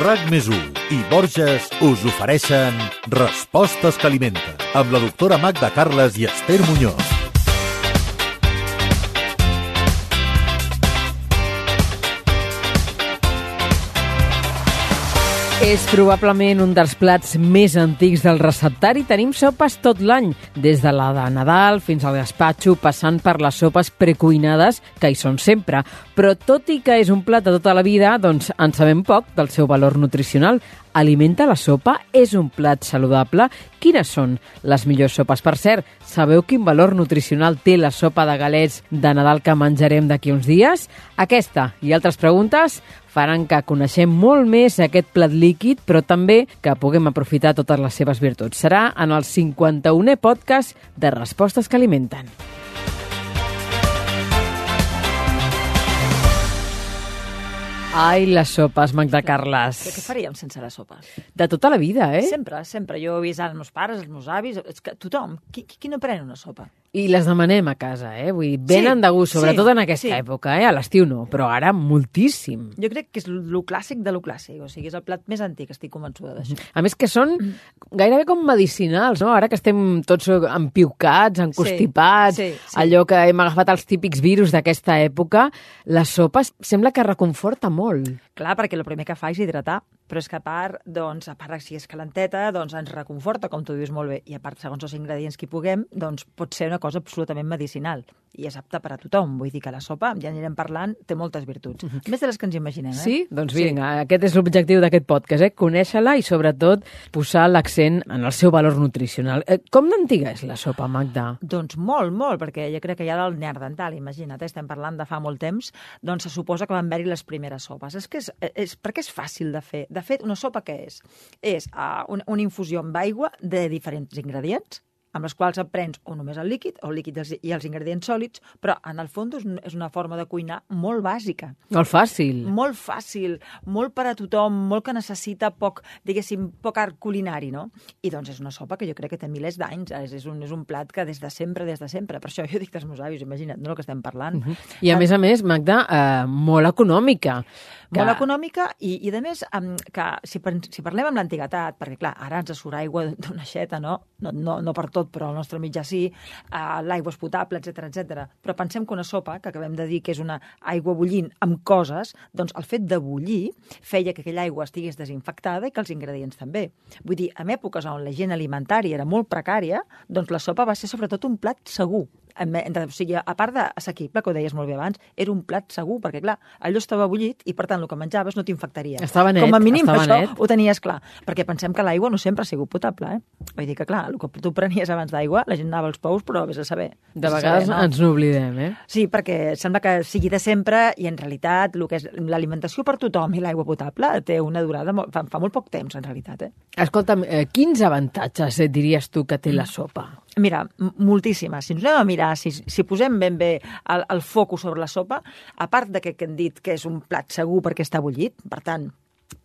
RAC més i Borges us ofereixen Respostes que alimenten amb la doctora Magda Carles i Esther Muñoz. És probablement un dels plats més antics del receptari. Tenim sopes tot l'any, des de la de Nadal fins al gaspatxo, passant per les sopes precuinades, que hi són sempre. Però tot i que és un plat de tota la vida, doncs en sabem poc del seu valor nutricional. Alimenta la sopa? És un plat saludable? Quines són les millors sopes? Per cert, sabeu quin valor nutricional té la sopa de galets de Nadal que menjarem d'aquí uns dies? Aquesta i altres preguntes faran que coneixem molt més aquest plat líquid, però també que puguem aprofitar totes les seves virtuts. Serà en el 51è podcast de Respostes que alimenten. Ai, les sopes, Magda Carles. Què, què faríem sense les sopes? De tota la vida, eh? Sempre, sempre. Jo he vist els meus pares, els meus avis, és que tothom. Qui, qui no pren una sopa? I les demanem a casa, eh? Vull dir, venen Sí, de gust, sobretot sí, en aquesta sí. època, eh? A l'estiu no, però ara moltíssim. Jo crec que és lo clàssic de lo clàssic. O sigui, és el plat més antic, estic convençuda d'això. A més que són gairebé com medicinals, no? Ara que estem tots empiucats, encostipats, sí, sí. allò que hem agafat els típics virus d'aquesta època, les sopes sembla que reconforta molt. mål? Clar, perquè el primer que fa és hidratar, però és que a part, doncs, a part si és calenteta, doncs ens reconforta, com tu dius molt bé, i a part, segons els ingredients que hi puguem, doncs pot ser una cosa absolutament medicinal i és apta per a tothom. Vull dir que la sopa, ja anirem parlant, té moltes virtuts. Més de les que ens imaginem, eh? Sí? Doncs vinga, aquest és l'objectiu d'aquest podcast, eh? Conèixer-la i sobretot posar l'accent en el seu valor nutricional. Eh, Com d'antiga és la sopa, Magda? Doncs molt, molt, perquè jo crec que ja del neandertal, imagina't, eh, estem parlant de fa molt temps, doncs se suposa que van haver-hi les primeres sopes. És que és, és, perquè és fàcil de fer. De fet, una sopa què és? És uh, una, una infusió amb aigua de diferents ingredients, amb les quals et prens o només el líquid, o el líquid i els, ingredients sòlids, però en el fons és, un- és una forma de cuinar molt bàsica. Molt fàcil. Molt fàcil, molt per a tothom, molt que necessita poc, diguéssim, poc art culinari, no? I doncs és una sopa que jo crec que té milers d'anys, és, és, un, és un plat que des de sempre, des de sempre, per això jo dic dels meus avis, imagina't, no el que estem parlant. Uh -huh. I a més a més, Magda, eh, molt econòmica. Molt econòmica i, i a més, que si, si parlem amb l'antiguitat, perquè clar, ara ens surt aigua d'una aixeta, no? No, no? no per tot, però al nostre mitjà sí, uh, l'aigua és potable, etc etc. Però pensem que una sopa, que acabem de dir que és una aigua bullint amb coses, doncs el fet de bullir feia que aquella aigua estigués desinfectada i que els ingredients també. Vull dir, en èpoques on la gent alimentària era molt precària, doncs la sopa va ser sobretot un plat segur. O sigui, a part d'assequible, que ho deies molt bé abans, era un plat segur, perquè, clar, allò estava bullit i, per tant, el que menjaves no t'infectaria. Estava net, Com a mínim, això net. ho tenies clar. Perquè pensem que l'aigua no sempre ha sigut potable, eh? Vull dir que, clar, el que tu prenies abans d'aigua, la gent anava als pous, però vés a saber. De vegades saber, ens n'oblidem, eh? Sí, perquè sembla que sigui de sempre i en realitat el que és l'alimentació per tothom i l'aigua potable té una durada molt, fa, fa molt poc temps, en realitat. Eh? Escolta'm, eh, quins avantatges eh, diries tu que té la sopa? Mira, moltíssimes. Si ens anem a mirar, si, si posem ben bé el, el focus sobre la sopa, a part de que, que hem dit que és un plat segur perquè està bullit, per tant,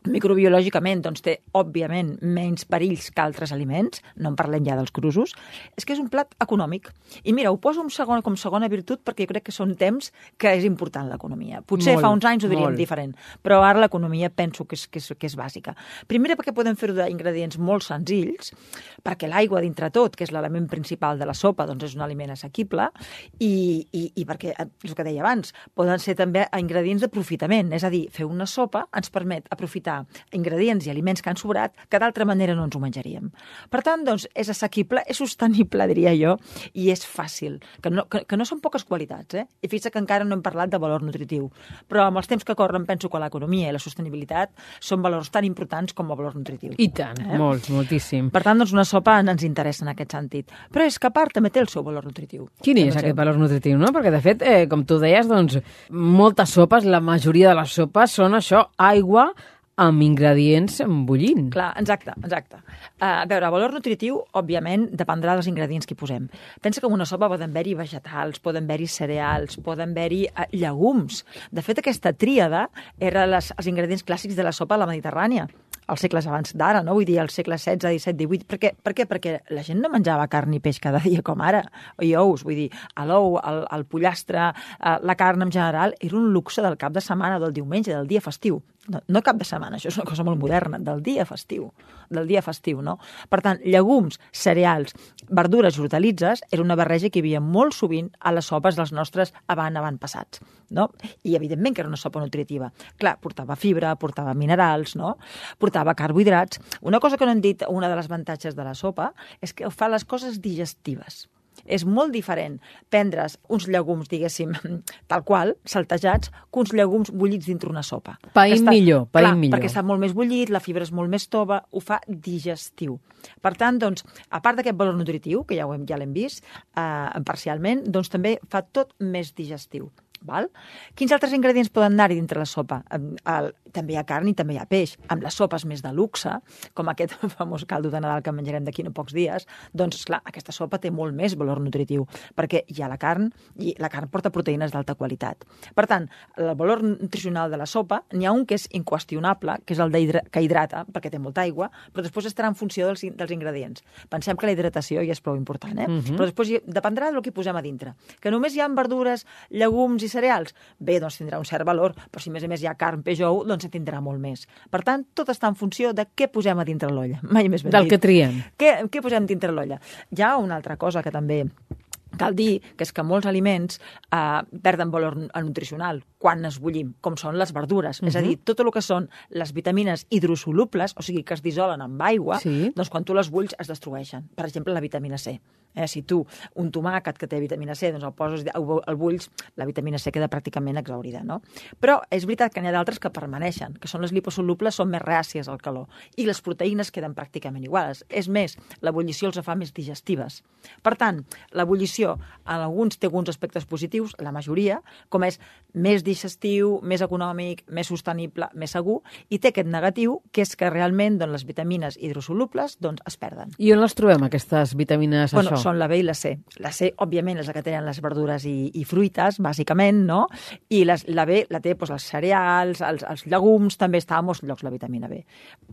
microbiològicament doncs, té, òbviament, menys perills que altres aliments, no en parlem ja dels crusos, és que és un plat econòmic. I mira, ho poso un segon, com segona virtut perquè jo crec que són temps que és important l'economia. Potser Molt, fa uns anys ho diríem molt. diferent, però ara l'economia penso que és, que, és, que és bàsica. Primera perquè podem fer-ho d'ingredients molt senzills, perquè l'aigua dintre tot, que és l'element principal de la sopa, doncs és un aliment assequible, i, i, i perquè, eh, és el que deia abans, poden ser també ingredients d'aprofitament, és a dir, fer una sopa ens permet aprofitar ingredients i aliments que han sobrat que d'altra manera no ens ho menjaríem. Per tant, doncs, és assequible, és sostenible, diria jo, i és fàcil, que no, que, que no són poques qualitats, eh? I fixa que encara no hem parlat de valor nutritiu, però amb els temps que corren penso que l'economia i la sostenibilitat són valors tan importants com el valor nutritiu. I tant, eh? molts, moltíssim. Per tant, doncs, una sopa ens interessa en aquest sentit. Però és que a part també té el seu valor nutritiu. Quin és aquest valor nutritiu, no? Perquè, de fet, eh, com tu deies, doncs, moltes sopes, la majoria de les sopes són això, aigua amb ingredients bullint. Clar, exacte, exacte. Uh, a veure, el valor nutritiu, òbviament, dependrà dels ingredients que hi posem. Pensa que en una sopa poden haver-hi vegetals, poden haver-hi cereals, poden haver-hi uh, llegums. De fet, aquesta tríada era les, els ingredients clàssics de la sopa a la Mediterrània als segles abans d'ara, no? Vull dir, als segles XVI, XVII, XVIII. Per què? per què? Perquè la gent no menjava carn i peix cada dia com ara, i ous. Vull dir, l'ou, el, el pollastre, eh, la carn en general, era un luxe del cap de setmana, del diumenge, del dia festiu. No, no cap de setmana, això és una cosa molt moderna, del dia festiu, del dia festiu, no? Per tant, llegums, cereals, verdures i hortalitzes era una barreja que hi havia molt sovint a les sopes dels nostres avant passats, no? I evidentment que era una sopa nutritiva. Clar, portava fibra, portava minerals, no? Portava carbohidrats. Una cosa que no hem dit, una de les avantatges de la sopa, és que fa les coses digestives és molt diferent prendre's uns llegums, diguéssim, tal qual, saltejats, que uns llegums bullits dintre una sopa. Païm està, millor, païm clar, millor. Perquè està molt més bullit, la fibra és molt més tova, ho fa digestiu. Per tant, doncs, a part d'aquest valor nutritiu, que ja ho hem, ja l'hem vist eh, parcialment, doncs també fa tot més digestiu. Val? Quins altres ingredients poden anar-hi dintre la sopa? El, també hi ha carn i també hi ha peix. Amb les sopes més de luxe, com aquest famós caldo de Nadal que menjarem d'aquí no pocs dies, doncs, clar, aquesta sopa té molt més valor nutritiu, perquè hi ha la carn i la carn porta proteïnes d'alta qualitat. Per tant, el valor nutricional de la sopa, n'hi ha un que és inqüestionable, que és el que hidrata, perquè té molta aigua, però després estarà en funció dels, dels ingredients. Pensem que la hidratació ja és prou important, eh? Uh -huh. Però després dependrà del que posem a dintre. Que només hi ha verdures, llegums i cereals? Bé, doncs tindrà un cert valor, però si a més a més hi ha carn, peix ou, doncs en tindrà molt més. Per tant, tot està en funció de què posem a dintre l'olla. Mai més ben Del dit. que triem. Què, què posem dintre l'olla? Hi ha una altra cosa que també cal dir que és que molts aliments eh, perden valor nutricional quan es bullim, com són les verdures. Uh -huh. És a dir, tot el que són les vitamines hidrosolubles, o sigui, que es dissolen amb aigua, Sí. doncs quan tu les bulls es destrueixen. Per exemple, la vitamina C. Eh, si tu un tomàquet que té vitamina C, doncs el poses, el bulls, la vitamina C queda pràcticament exaurida, no? Però és veritat que n'hi ha d'altres que permaneixen, que són les liposolubles, són més reàcies al calor, i les proteïnes queden pràcticament iguals. És més, l'ebullició els fa més digestives. Per tant, l'ebullició en alguns té alguns aspectes positius, la majoria, com és més digestiu, més econòmic, més sostenible, més segur, i té aquest negatiu, que és que realment doncs, les vitamines hidrosolubles doncs, es perden. I on les trobem, aquestes vitamines, Bueno, això? són la B i la C. La C, òbviament, és la que tenen les verdures i, i fruites, bàsicament, no? I les, la B la té doncs, els cereals, els, els llegums, també està a molts llocs la vitamina B.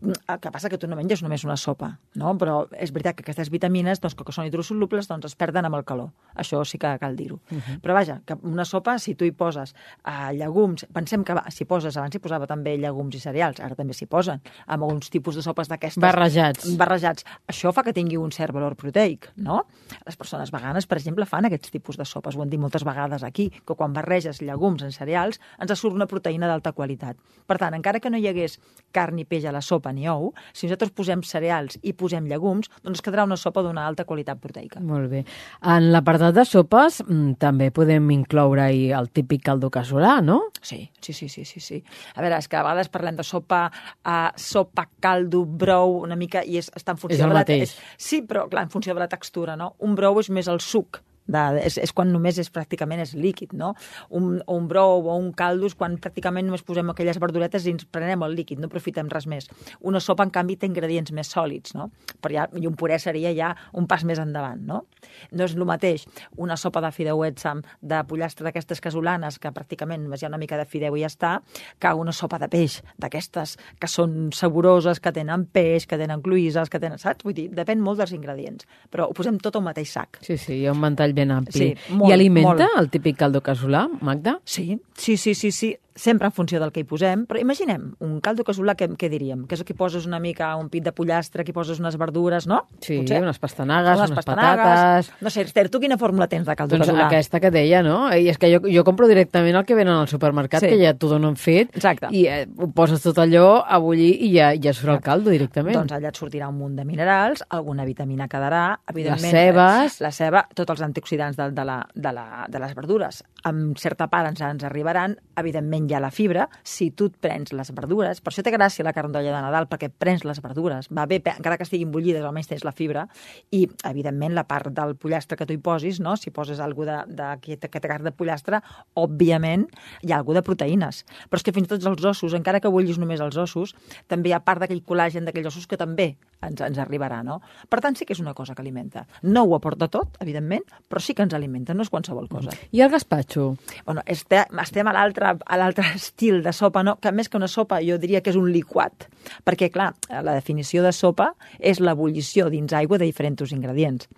El que passa que tu no menges només una sopa, no? Però és veritat que aquestes vitamines, doncs, que són hidrosolubles, doncs es perden amb el calor. Això sí que cal dir-ho. Uh -huh. Però vaja, que una sopa, si tu hi poses uh, llegums, pensem que si poses, abans hi posava també llegums i cereals, ara també s'hi posen, amb alguns tipus de sopes d'aquestes... Barrejats. Barrejats. Això fa que tingui un cert valor proteic, no? Les persones veganes, per exemple, fan aquests tipus de sopes. Ho hem dit moltes vegades aquí, que quan barreges llegums en cereals ens surt una proteïna d'alta qualitat. Per tant, encara que no hi hagués carn ni peix a la sopa ni ou, si nosaltres posem cereals i posem llegums, doncs quedarà una sopa d'una alta qualitat proteica. Molt bé. En l'apartat de sopes mm, també podem incloure-hi el típic caldo casolà, no? Sí, sí, sí, sí, sí, sí. A veure, és que a vegades parlem de sopa, uh, sopa, caldo, brou, una mica, i és, està en funció És el de la... mateix. És, sí, però clar, en funció de la textura, no? Un brou és més el suc, de, és, és quan només és pràcticament és líquid, no? Un, un brou o un caldo és quan pràcticament només posem aquelles verduretes i ens prenem el líquid, no aprofitem res més. Una sopa, en canvi, té ingredients més sòlids, no? Però ja, I un puré seria ja un pas més endavant, no? No és el mateix una sopa de fideuets amb, de pollastre d'aquestes casolanes, que pràcticament només hi ha una mica de fideu i ja està, que una sopa de peix, d'aquestes que són saboroses, que tenen peix, que tenen cloïsses, que tenen, saps? Vull dir, depèn molt dels ingredients, però ho posem tot al mateix sac. Sí, sí, hi ha un ventall ben ampli. Sí, molt, I alimenta molt. el típic caldo casolà, Magda? Sí, sí, sí, sí, sí, sempre en funció del que hi posem, però imaginem, un caldo casolà, què, què diríem? Que és que hi poses una mica un pit de pollastre, aquí poses unes verdures, no? Sí, Potser? unes pastanagues, unes, pastanagues. patates... No sé, Esther, tu quina fórmula tens de caldo Doncs casolà? aquesta que deia, no? I és que jo, jo compro directament el que venen al supermercat, Sí. que ja t'ho donen fet, Exacte. i eh, ho poses tot allò a bullir i ja, ja surt el caldo directament. Doncs allà et sortirà un munt de minerals, alguna vitamina quedarà, evidentment... Les cebes. La ceba, tots els antioxidants de, de, la, de, la, de les verdures. Amb certa part ens, ens arribaran, evidentment hi ha la fibra, si tu et prens les verdures, per això té gràcia la carn d'olla de Nadal, perquè prens les verdures, va bé, encara que estiguin bullides, almenys tens la fibra, i, evidentment, la part del pollastre que tu hi posis, no? si poses alguna de, de, carn de pollastre, òbviament hi ha alguna de proteïnes. Però és que fins i tot els ossos, encara que bullis només els ossos, també hi ha part d'aquell col·làgen d'aquells ossos que també ens, ens arribarà, no? Per tant, sí que és una cosa que alimenta. No ho aporta tot, evidentment, però sí que ens alimenta, no és qualsevol cosa. I el gazpacho? Bueno, este, estem a l'altre a l'altre estil de sopa, no? que més que una sopa jo diria que és un liquat, perquè, clar, la definició de sopa és l'ebullició dins aigua de diferents ingredients.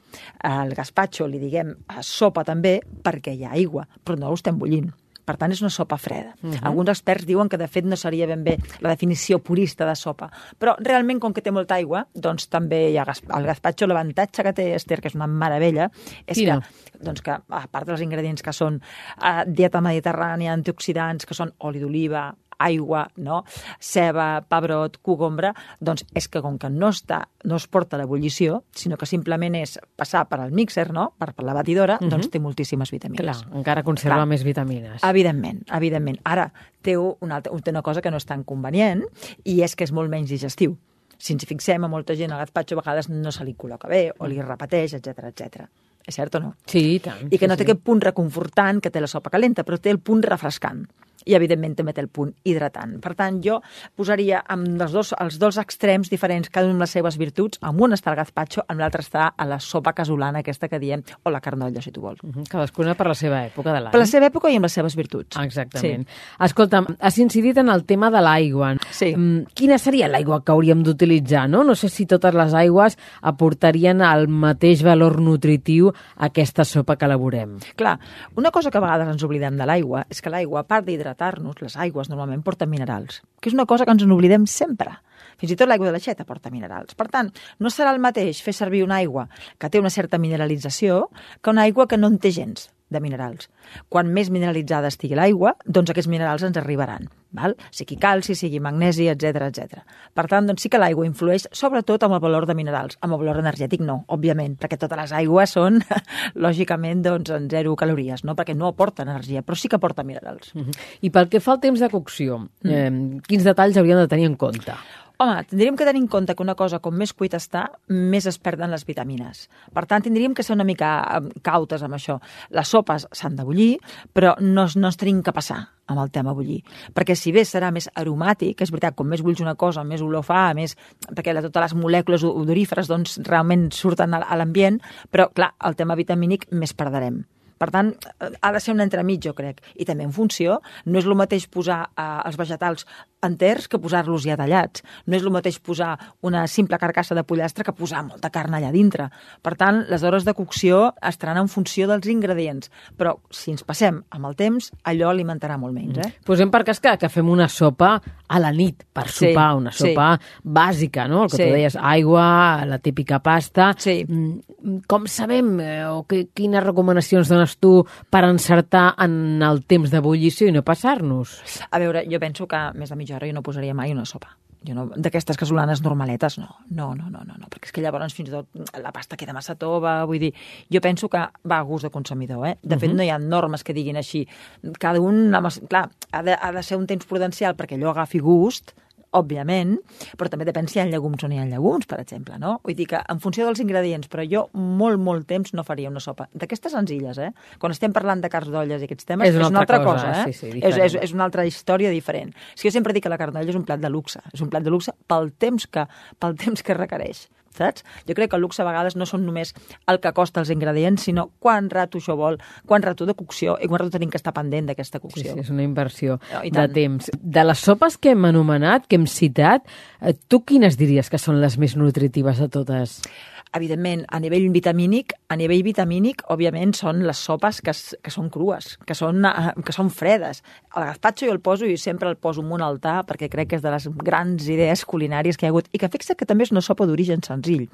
Al gazpacho li diguem sopa també perquè hi ha aigua, però no ho estem bullint. Per tant, és una sopa freda. Uh -huh. Alguns experts diuen que, de fet, no seria ben bé la definició purista de sopa. Però, realment, com que té molta aigua, doncs també hi ha el gazpacho. L'avantatge que té, Esther, que és una meravella, és Quina? que, doncs que, a part dels ingredients que són uh, dieta mediterrània, antioxidants, que són oli d'oliva, aigua, no? ceba, pebrot, cogombre, doncs és que com que no, està, no es porta l'ebullició, sinó que simplement és passar per al mixer, no? per, per la batidora, uh -huh. doncs té moltíssimes vitamines. Clar, encara conserva Clar. més vitamines. Evidentment, evidentment. Ara, té una, altra, té una cosa que no és tan convenient i és que és molt menys digestiu. Si ens fixem, a molta gent el gazpacho a vegades no se li col·loca bé o li repeteix, etc etc. És cert o no? Sí, i tant. I que no sí, té sí. aquest punt reconfortant que té la sopa calenta, però té el punt refrescant i, evidentment, també té el punt hidratant. Per tant, jo posaria amb els dos, els dos extrems diferents, cada un amb les seves virtuts. Amb un està el gazpacho, amb l'altre està a la sopa casolana, aquesta que diem, o la carnolla, si tu vols. Uh mhm, -huh. Cadascuna per la seva època de l'any. Per la seva època i amb les seves virtuts. Exactament. Sí. Escolta, has incidit en el tema de l'aigua. Sí. Quina seria l'aigua que hauríem d'utilitzar? No? no sé si totes les aigües aportarien el mateix valor nutritiu a aquesta sopa que elaborem. Clar, una cosa que a vegades ens oblidem de l'aigua és que l'aigua, a part d'hidratar hidratar-nos, les aigües normalment porten minerals, que és una cosa que ens n'oblidem sempre. Fins i tot l'aigua de l'aixeta porta minerals. Per tant, no serà el mateix fer servir una aigua que té una certa mineralització que una aigua que no en té gens de minerals. Quan més mineralitzada estigui l'aigua, doncs aquests minerals ens arribaran. Val? Sigui calci, sigui magnesi, etc etc. Per tant, doncs sí que l'aigua influeix sobretot amb el valor de minerals. Amb el valor energètic no, òbviament, perquè totes les aigües són, lògicament, doncs, en zero calories, no? perquè no aporten energia, però sí que aporten minerals. Uh -huh. I pel que fa al temps de cocció, mm. eh, quins detalls hauríem de tenir en compte? Home, tindríem que tenir en compte que una cosa, com més cuita està, més es perden les vitamines. Per tant, tindríem que ser una mica cautes amb això. Les sopes s'han de bullir, però no, no es tenim que passar amb el tema bullir. Perquè si bé serà més aromàtic, és veritat, com més bulls una cosa, més olor fa, més, perquè totes les molècules odoríferes doncs, realment surten a l'ambient, però clar, el tema vitamínic més perdrem. Per tant, ha de ser un entremig, jo crec. I també en funció, no és el mateix posar eh, els vegetals enters que posar-los ja tallats. No és el mateix posar una simple carcassa de pollastre que posar molta carn allà dintre. Per tant, les hores de cocció estaran en funció dels ingredients. Però si ens passem amb el temps, allò alimentarà molt menys. Eh? Mm. Posem per cas que, que fem una sopa a la nit per sopar, sí, una sopa sí. bàsica, no? El que sí. tu deies, aigua, la típica pasta. Sí. Mm, com sabem eh, o que, quines recomanacions dones dones tu per encertar en el temps d'ebullició i no passar-nos? A veure, jo penso que més de mitja hora jo no posaria mai una sopa. Jo no, d'aquestes casolanes normaletes, no. No, no, no, no, no, perquè és que llavors fins i tot la pasta queda massa tova, vull dir, jo penso que va a gust de consumidor, eh? De fet, uh -huh. no hi ha normes que diguin així. Cada un, clar, ha de, ha de ser un temps prudencial perquè allò agafi gust, òbviament, però també depèn si hi ha llegums o no hi ha llegums, per exemple, no? Vull dir que en funció dels ingredients, però jo molt, molt temps no faria una sopa. D'aquestes senzilles, eh? Quan estem parlant de carn d'olles i aquests temes, és una, és una altra, altra cosa, cosa, eh? Sí, sí, és, és, és una altra història diferent. És que jo sempre dic que la carn d'olla és un plat de luxe, és un plat de luxe pel temps que, pel temps que requereix saps? Jo crec que el luxe a vegades no són només el que costa els ingredients, sinó quan rato això vol, quan rato de cocció i quan rato tenim que estar pendent d'aquesta cocció. Sí, sí, és una inversió no, de temps. De les sopes que hem anomenat, que hem citat, eh, tu quines diries que són les més nutritives de totes? evidentment, a nivell vitamínic, a nivell vitamínic, òbviament, són les sopes que, que són crues, que són, eh, que són fredes. El gazpacho jo el poso i sempre el poso en un altar perquè crec que és de les grans idees culinàries que hi ha hagut i que fixa que també és una sopa d'origen senzill.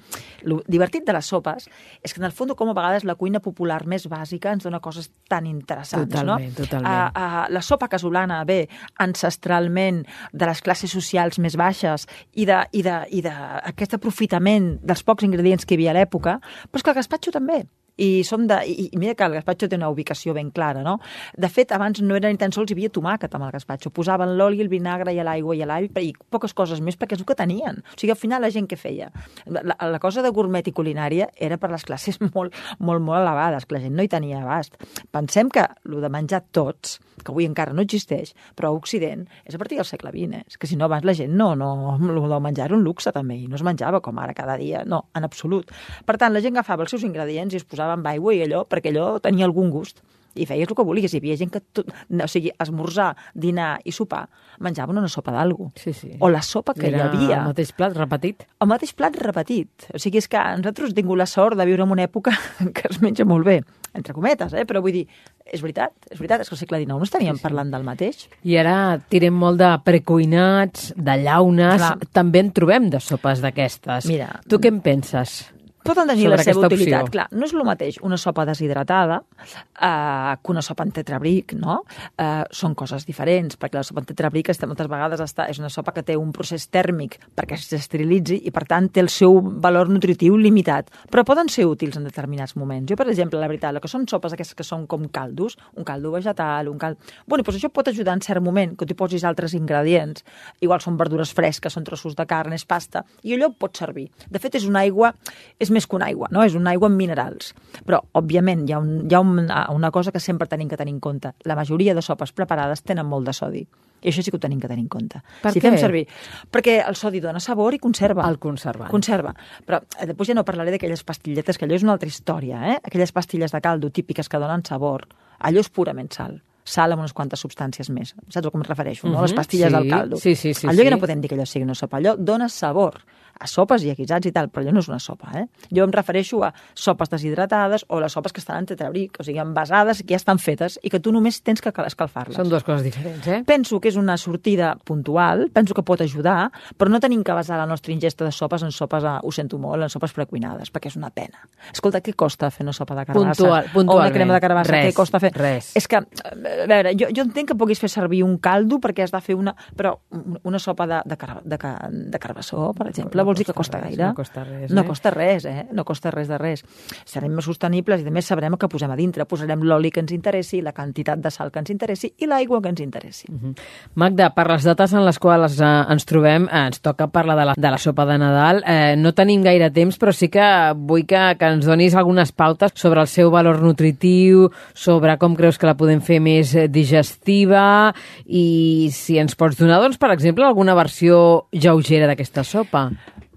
El divertit de les sopes és que, en el fons, com a vegades la cuina popular més bàsica ens dona coses tan interessants. Totalment, no? totalment. Uh, uh, la sopa casolana ve ancestralment de les classes socials més baixes i d'aquest de, i de, i de aprofitament dels pocs ingredients que hi havia a l'època, però és que el gaspatxo també i som de... I, i mira que el gaspatxo té una ubicació ben clara, no? De fet, abans no era ni tan sols hi havia tomàquet amb el gaspatxo. Posaven l'oli, el vinagre i l'aigua i l'all i poques coses més perquè és el que tenien. O sigui, al final la gent que feia? La, la cosa de gourmet i culinària era per les classes molt, molt, molt elevades, que la gent no hi tenia abast. Pensem que el de menjar tots, que avui encara no existeix, però a Occident és a partir del segle XX. Eh? És que si no abans la gent no, no, el de menjar era un luxe també, i no es menjava com ara cada dia, no, en absolut. Per tant, la gent agafava els seus ingredients i es posava amb aigua i allò, perquè allò tenia algun gust i feies el que volies. Hi havia gent que, tot, o sigui, esmorzar, dinar i sopar, menjaven una sopa d'algú. Sí, sí. O la sopa que Era hi havia. el mateix plat repetit. El mateix plat repetit. O sigui, és que nosaltres hem tingut la sort de viure en una època que es menja molt bé. entre cometes, eh? però vull dir, és veritat, és veritat, és que al segle XIX no estaríem sí, sí. parlant del mateix. I ara tirem molt de precuinats, de llaunes, Clar. també en trobem de sopes d'aquestes. Mira, Tu què en penses? Poden tenir la seva utilitat. opció. Clar, no és el mateix una sopa deshidratada eh, que una sopa en tetrabric, no? Eh, són coses diferents, perquè la sopa en tetrabric està, moltes vegades està, és una sopa que té un procés tèrmic perquè s'esterilitzi i, per tant, té el seu valor nutritiu limitat. Però poden ser útils en determinats moments. Jo, per exemple, la veritat, el que són sopes aquestes que són com caldos, un caldo vegetal, un caldo... Bueno, doncs això pot ajudar en cert moment, que t'hi posis altres ingredients. Igual són verdures fresques, són trossos de carn, és pasta, i allò pot servir. De fet, és una aigua, és més que una aigua, no? és una aigua amb minerals. Però, òbviament, hi ha, un, hi ha una, una cosa que sempre tenim que tenir en compte. La majoria de sopes preparades tenen molt de sodi. I això sí que ho tenim que tenir en compte. Per si què? fem servir... Perquè el sodi dona sabor i conserva. El conservant. Conserva. Però eh, després ja no parlaré d'aquelles pastilletes, que allò és una altra història, eh? Aquelles pastilles de caldo típiques que donen sabor. Allò és purament sal sal amb unes quantes substàncies més. Saps a com em refereixo, no? Les Mhm, pastilles sí, del caldo. sí, sí, sí, allò sí. ja no podem dir que allò sigui una sopa. Allò dona sabor a sopes i a guisats i tal, però allò no és una sopa, eh? Jo em refereixo a sopes deshidratades o les sopes que estan en tetrabric, o sigui, envasades que ja estan fetes i que tu només tens que cal- escalfar-les. Són dues coses diferents, eh? Penso que és una sortida puntual, penso que pot ajudar, però no tenim que basar la nostra ingesta de sopes en sopes, a, ho sento molt, en sopes precuinades, perquè és una pena. Escolta, què costa fer una sopa de carbassa? Puntual- o una puntualment. crema de carbassa? Res, què costa fer? res. És que, a veure, jo, jo entenc que puguis fer servir un caldo perquè has de fer una... Però una sopa de, de, car, de, ca- de carbassó, per exemple, vols dir que costa res, gaire? no costa res, No eh? costa res, eh? No costa res de res. Serem més sostenibles i, a més, sabrem que posem a dintre. Posarem l'oli que ens interessi, la quantitat de sal que ens interessi i l'aigua que ens interessi. Mhm. Magda, per les dates en les quals eh, ens trobem, eh, ens toca parlar de la, de la sopa de Nadal. Eh, no tenim gaire temps, però sí que vull que, que ens donis algunes pautes sobre el seu valor nutritiu, sobre com creus que la podem fer més digestiva i si ens pots donar, doncs, per exemple, alguna versió lleugera d'aquesta sopa.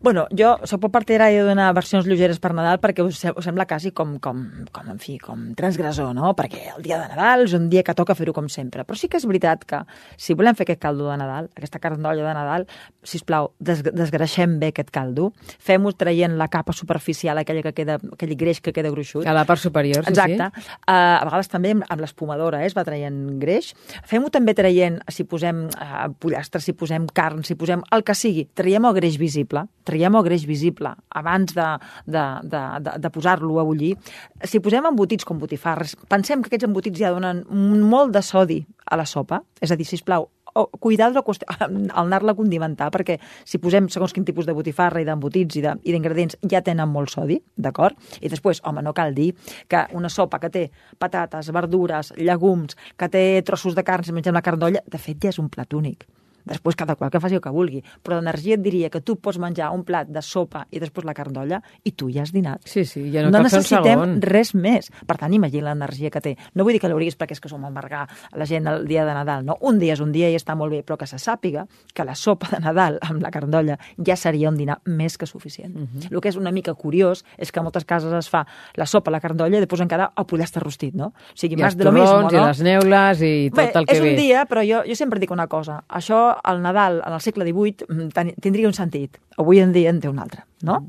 Bueno, jo soc poc partidari de donar versions lleugeres per Nadal perquè us, us sembla quasi com, com, com, en fi, com transgressor, no? Perquè el dia de Nadal és un dia que toca fer-ho com sempre. Però sí que és veritat que si volem fer aquest caldo de Nadal, aquesta carn d'olla de Nadal, si plau, des, desgreixem bé aquest caldo, fem-ho traient la capa superficial, aquella que queda, aquell greix que queda gruixut. A la part superior, sí, Exacte. Uh, a vegades també amb, amb l'espumadora eh, es va traient greix. Fem-ho també traient, si posem uh, pollastre, si posem carn, si posem el que sigui, traiem el greix visible, traiem el greix visible abans de, de, de, de, de posar-lo a bullir. Si posem embotits com botifarres, pensem que aquests embotits ja donen molt de sodi a la sopa, és a dir, sisplau, o cuidar la qüestió, al anar-la a condimentar, perquè si posem segons quin tipus de botifarra i d'embotits i de- i d'ingredients ja tenen molt sodi, d'acord? I després, home, no cal dir que una sopa que té patates, verdures, llegums, que té trossos de carn, si mengem la carn d'olla, de fet ja és un plat únic. Després cada qual que faci el que vulgui. Però d'energia et diria que tu pots menjar un plat de sopa i després la carn d'olla i tu ja has dinat. Sí, sí, ja no, no necessitem res més. Per tant, imagina l'energia que té. No vull dir que l'hauries perquè és que som amargar la gent el dia de Nadal, no? Un dia és un dia i està molt bé, però que se sàpiga que la sopa de Nadal amb la carn d'olla ja seria un dinar més que suficient. Mhm. El que és una mica curiós és que a moltes cases es fa la sopa, la carn d'olla i després encara el pollastre rostit, no? O sigui, I els lo mismo, torrons, no? i les neules, i tot Bé, el que és ve. un dia, però jo, jo sempre dic una cosa. Això, al Nadal, en el segle XVIII, mm, tindria un sentit. Avui en dia en té un altre, no?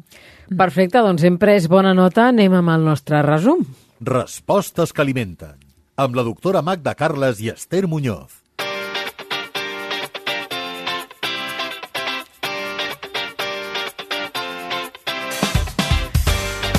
Perfecte, doncs sempre és bona nota. Anem amb el nostre resum. Respostes que alimenten. Amb la doctora Magda Carles i Esther Muñoz.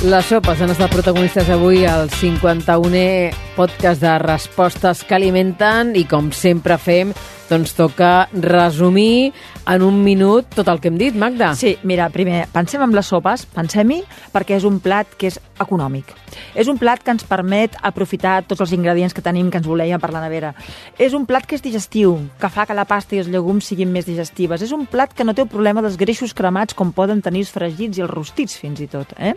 Les sopes han estat protagonistes avui al 51è podcast de respostes que alimenten i com sempre fem, doncs toca resumir en un minut tot el que hem dit, Magda. Sí, mira, primer, pensem en les sopes, pensem-hi, perquè és un plat que és econòmic. És un plat que ens permet aprofitar tots els ingredients que tenim que ens voleien per la nevera. És un plat que és digestiu, que fa que la pasta i els llegums siguin més digestives. És un plat que no té el problema dels greixos cremats com poden tenir els fregits i els rostits, fins i tot. Eh?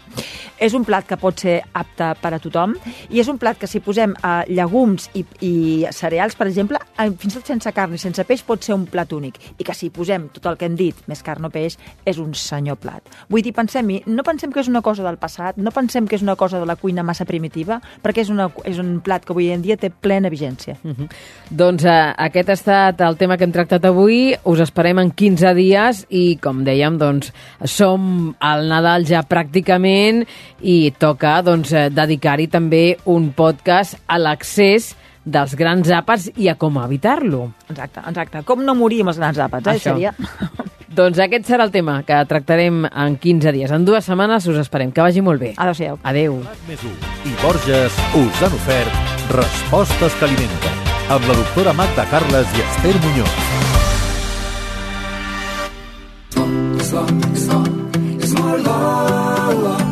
És un plat que pot ser apte per a tothom i és un plat que si posem eh, llegums i, i cereals, per exemple, eh, fins i tot sense carn i sense peix pot ser un plat únic. I que si posem agafem tot el que hem dit, més carn o peix, és un senyor plat. Vull dir, pensem-hi, no pensem que és una cosa del passat, no pensem que és una cosa de la cuina massa primitiva, perquè és, una, és un plat que avui en dia té plena vigència. Uh -huh. Doncs eh, aquest ha estat el tema que hem tractat avui. Us esperem en 15 dies i, com dèiem, doncs, som al Nadal ja pràcticament i toca doncs, eh, dedicar-hi també un podcast a l'accés dels grans àpats i a com evitar-lo. Exacte, exacte. Com no morir amb els grans àpats, eh? Això. Seria... Doncs aquest serà el tema que tractarem en 15 dies. En dues setmanes us esperem. Que vagi molt bé. Adéu-siau. Adéu. Més. I Borges us han ofert Respostes que alimenten amb la doctora Magda Carles i Esther Muñoz.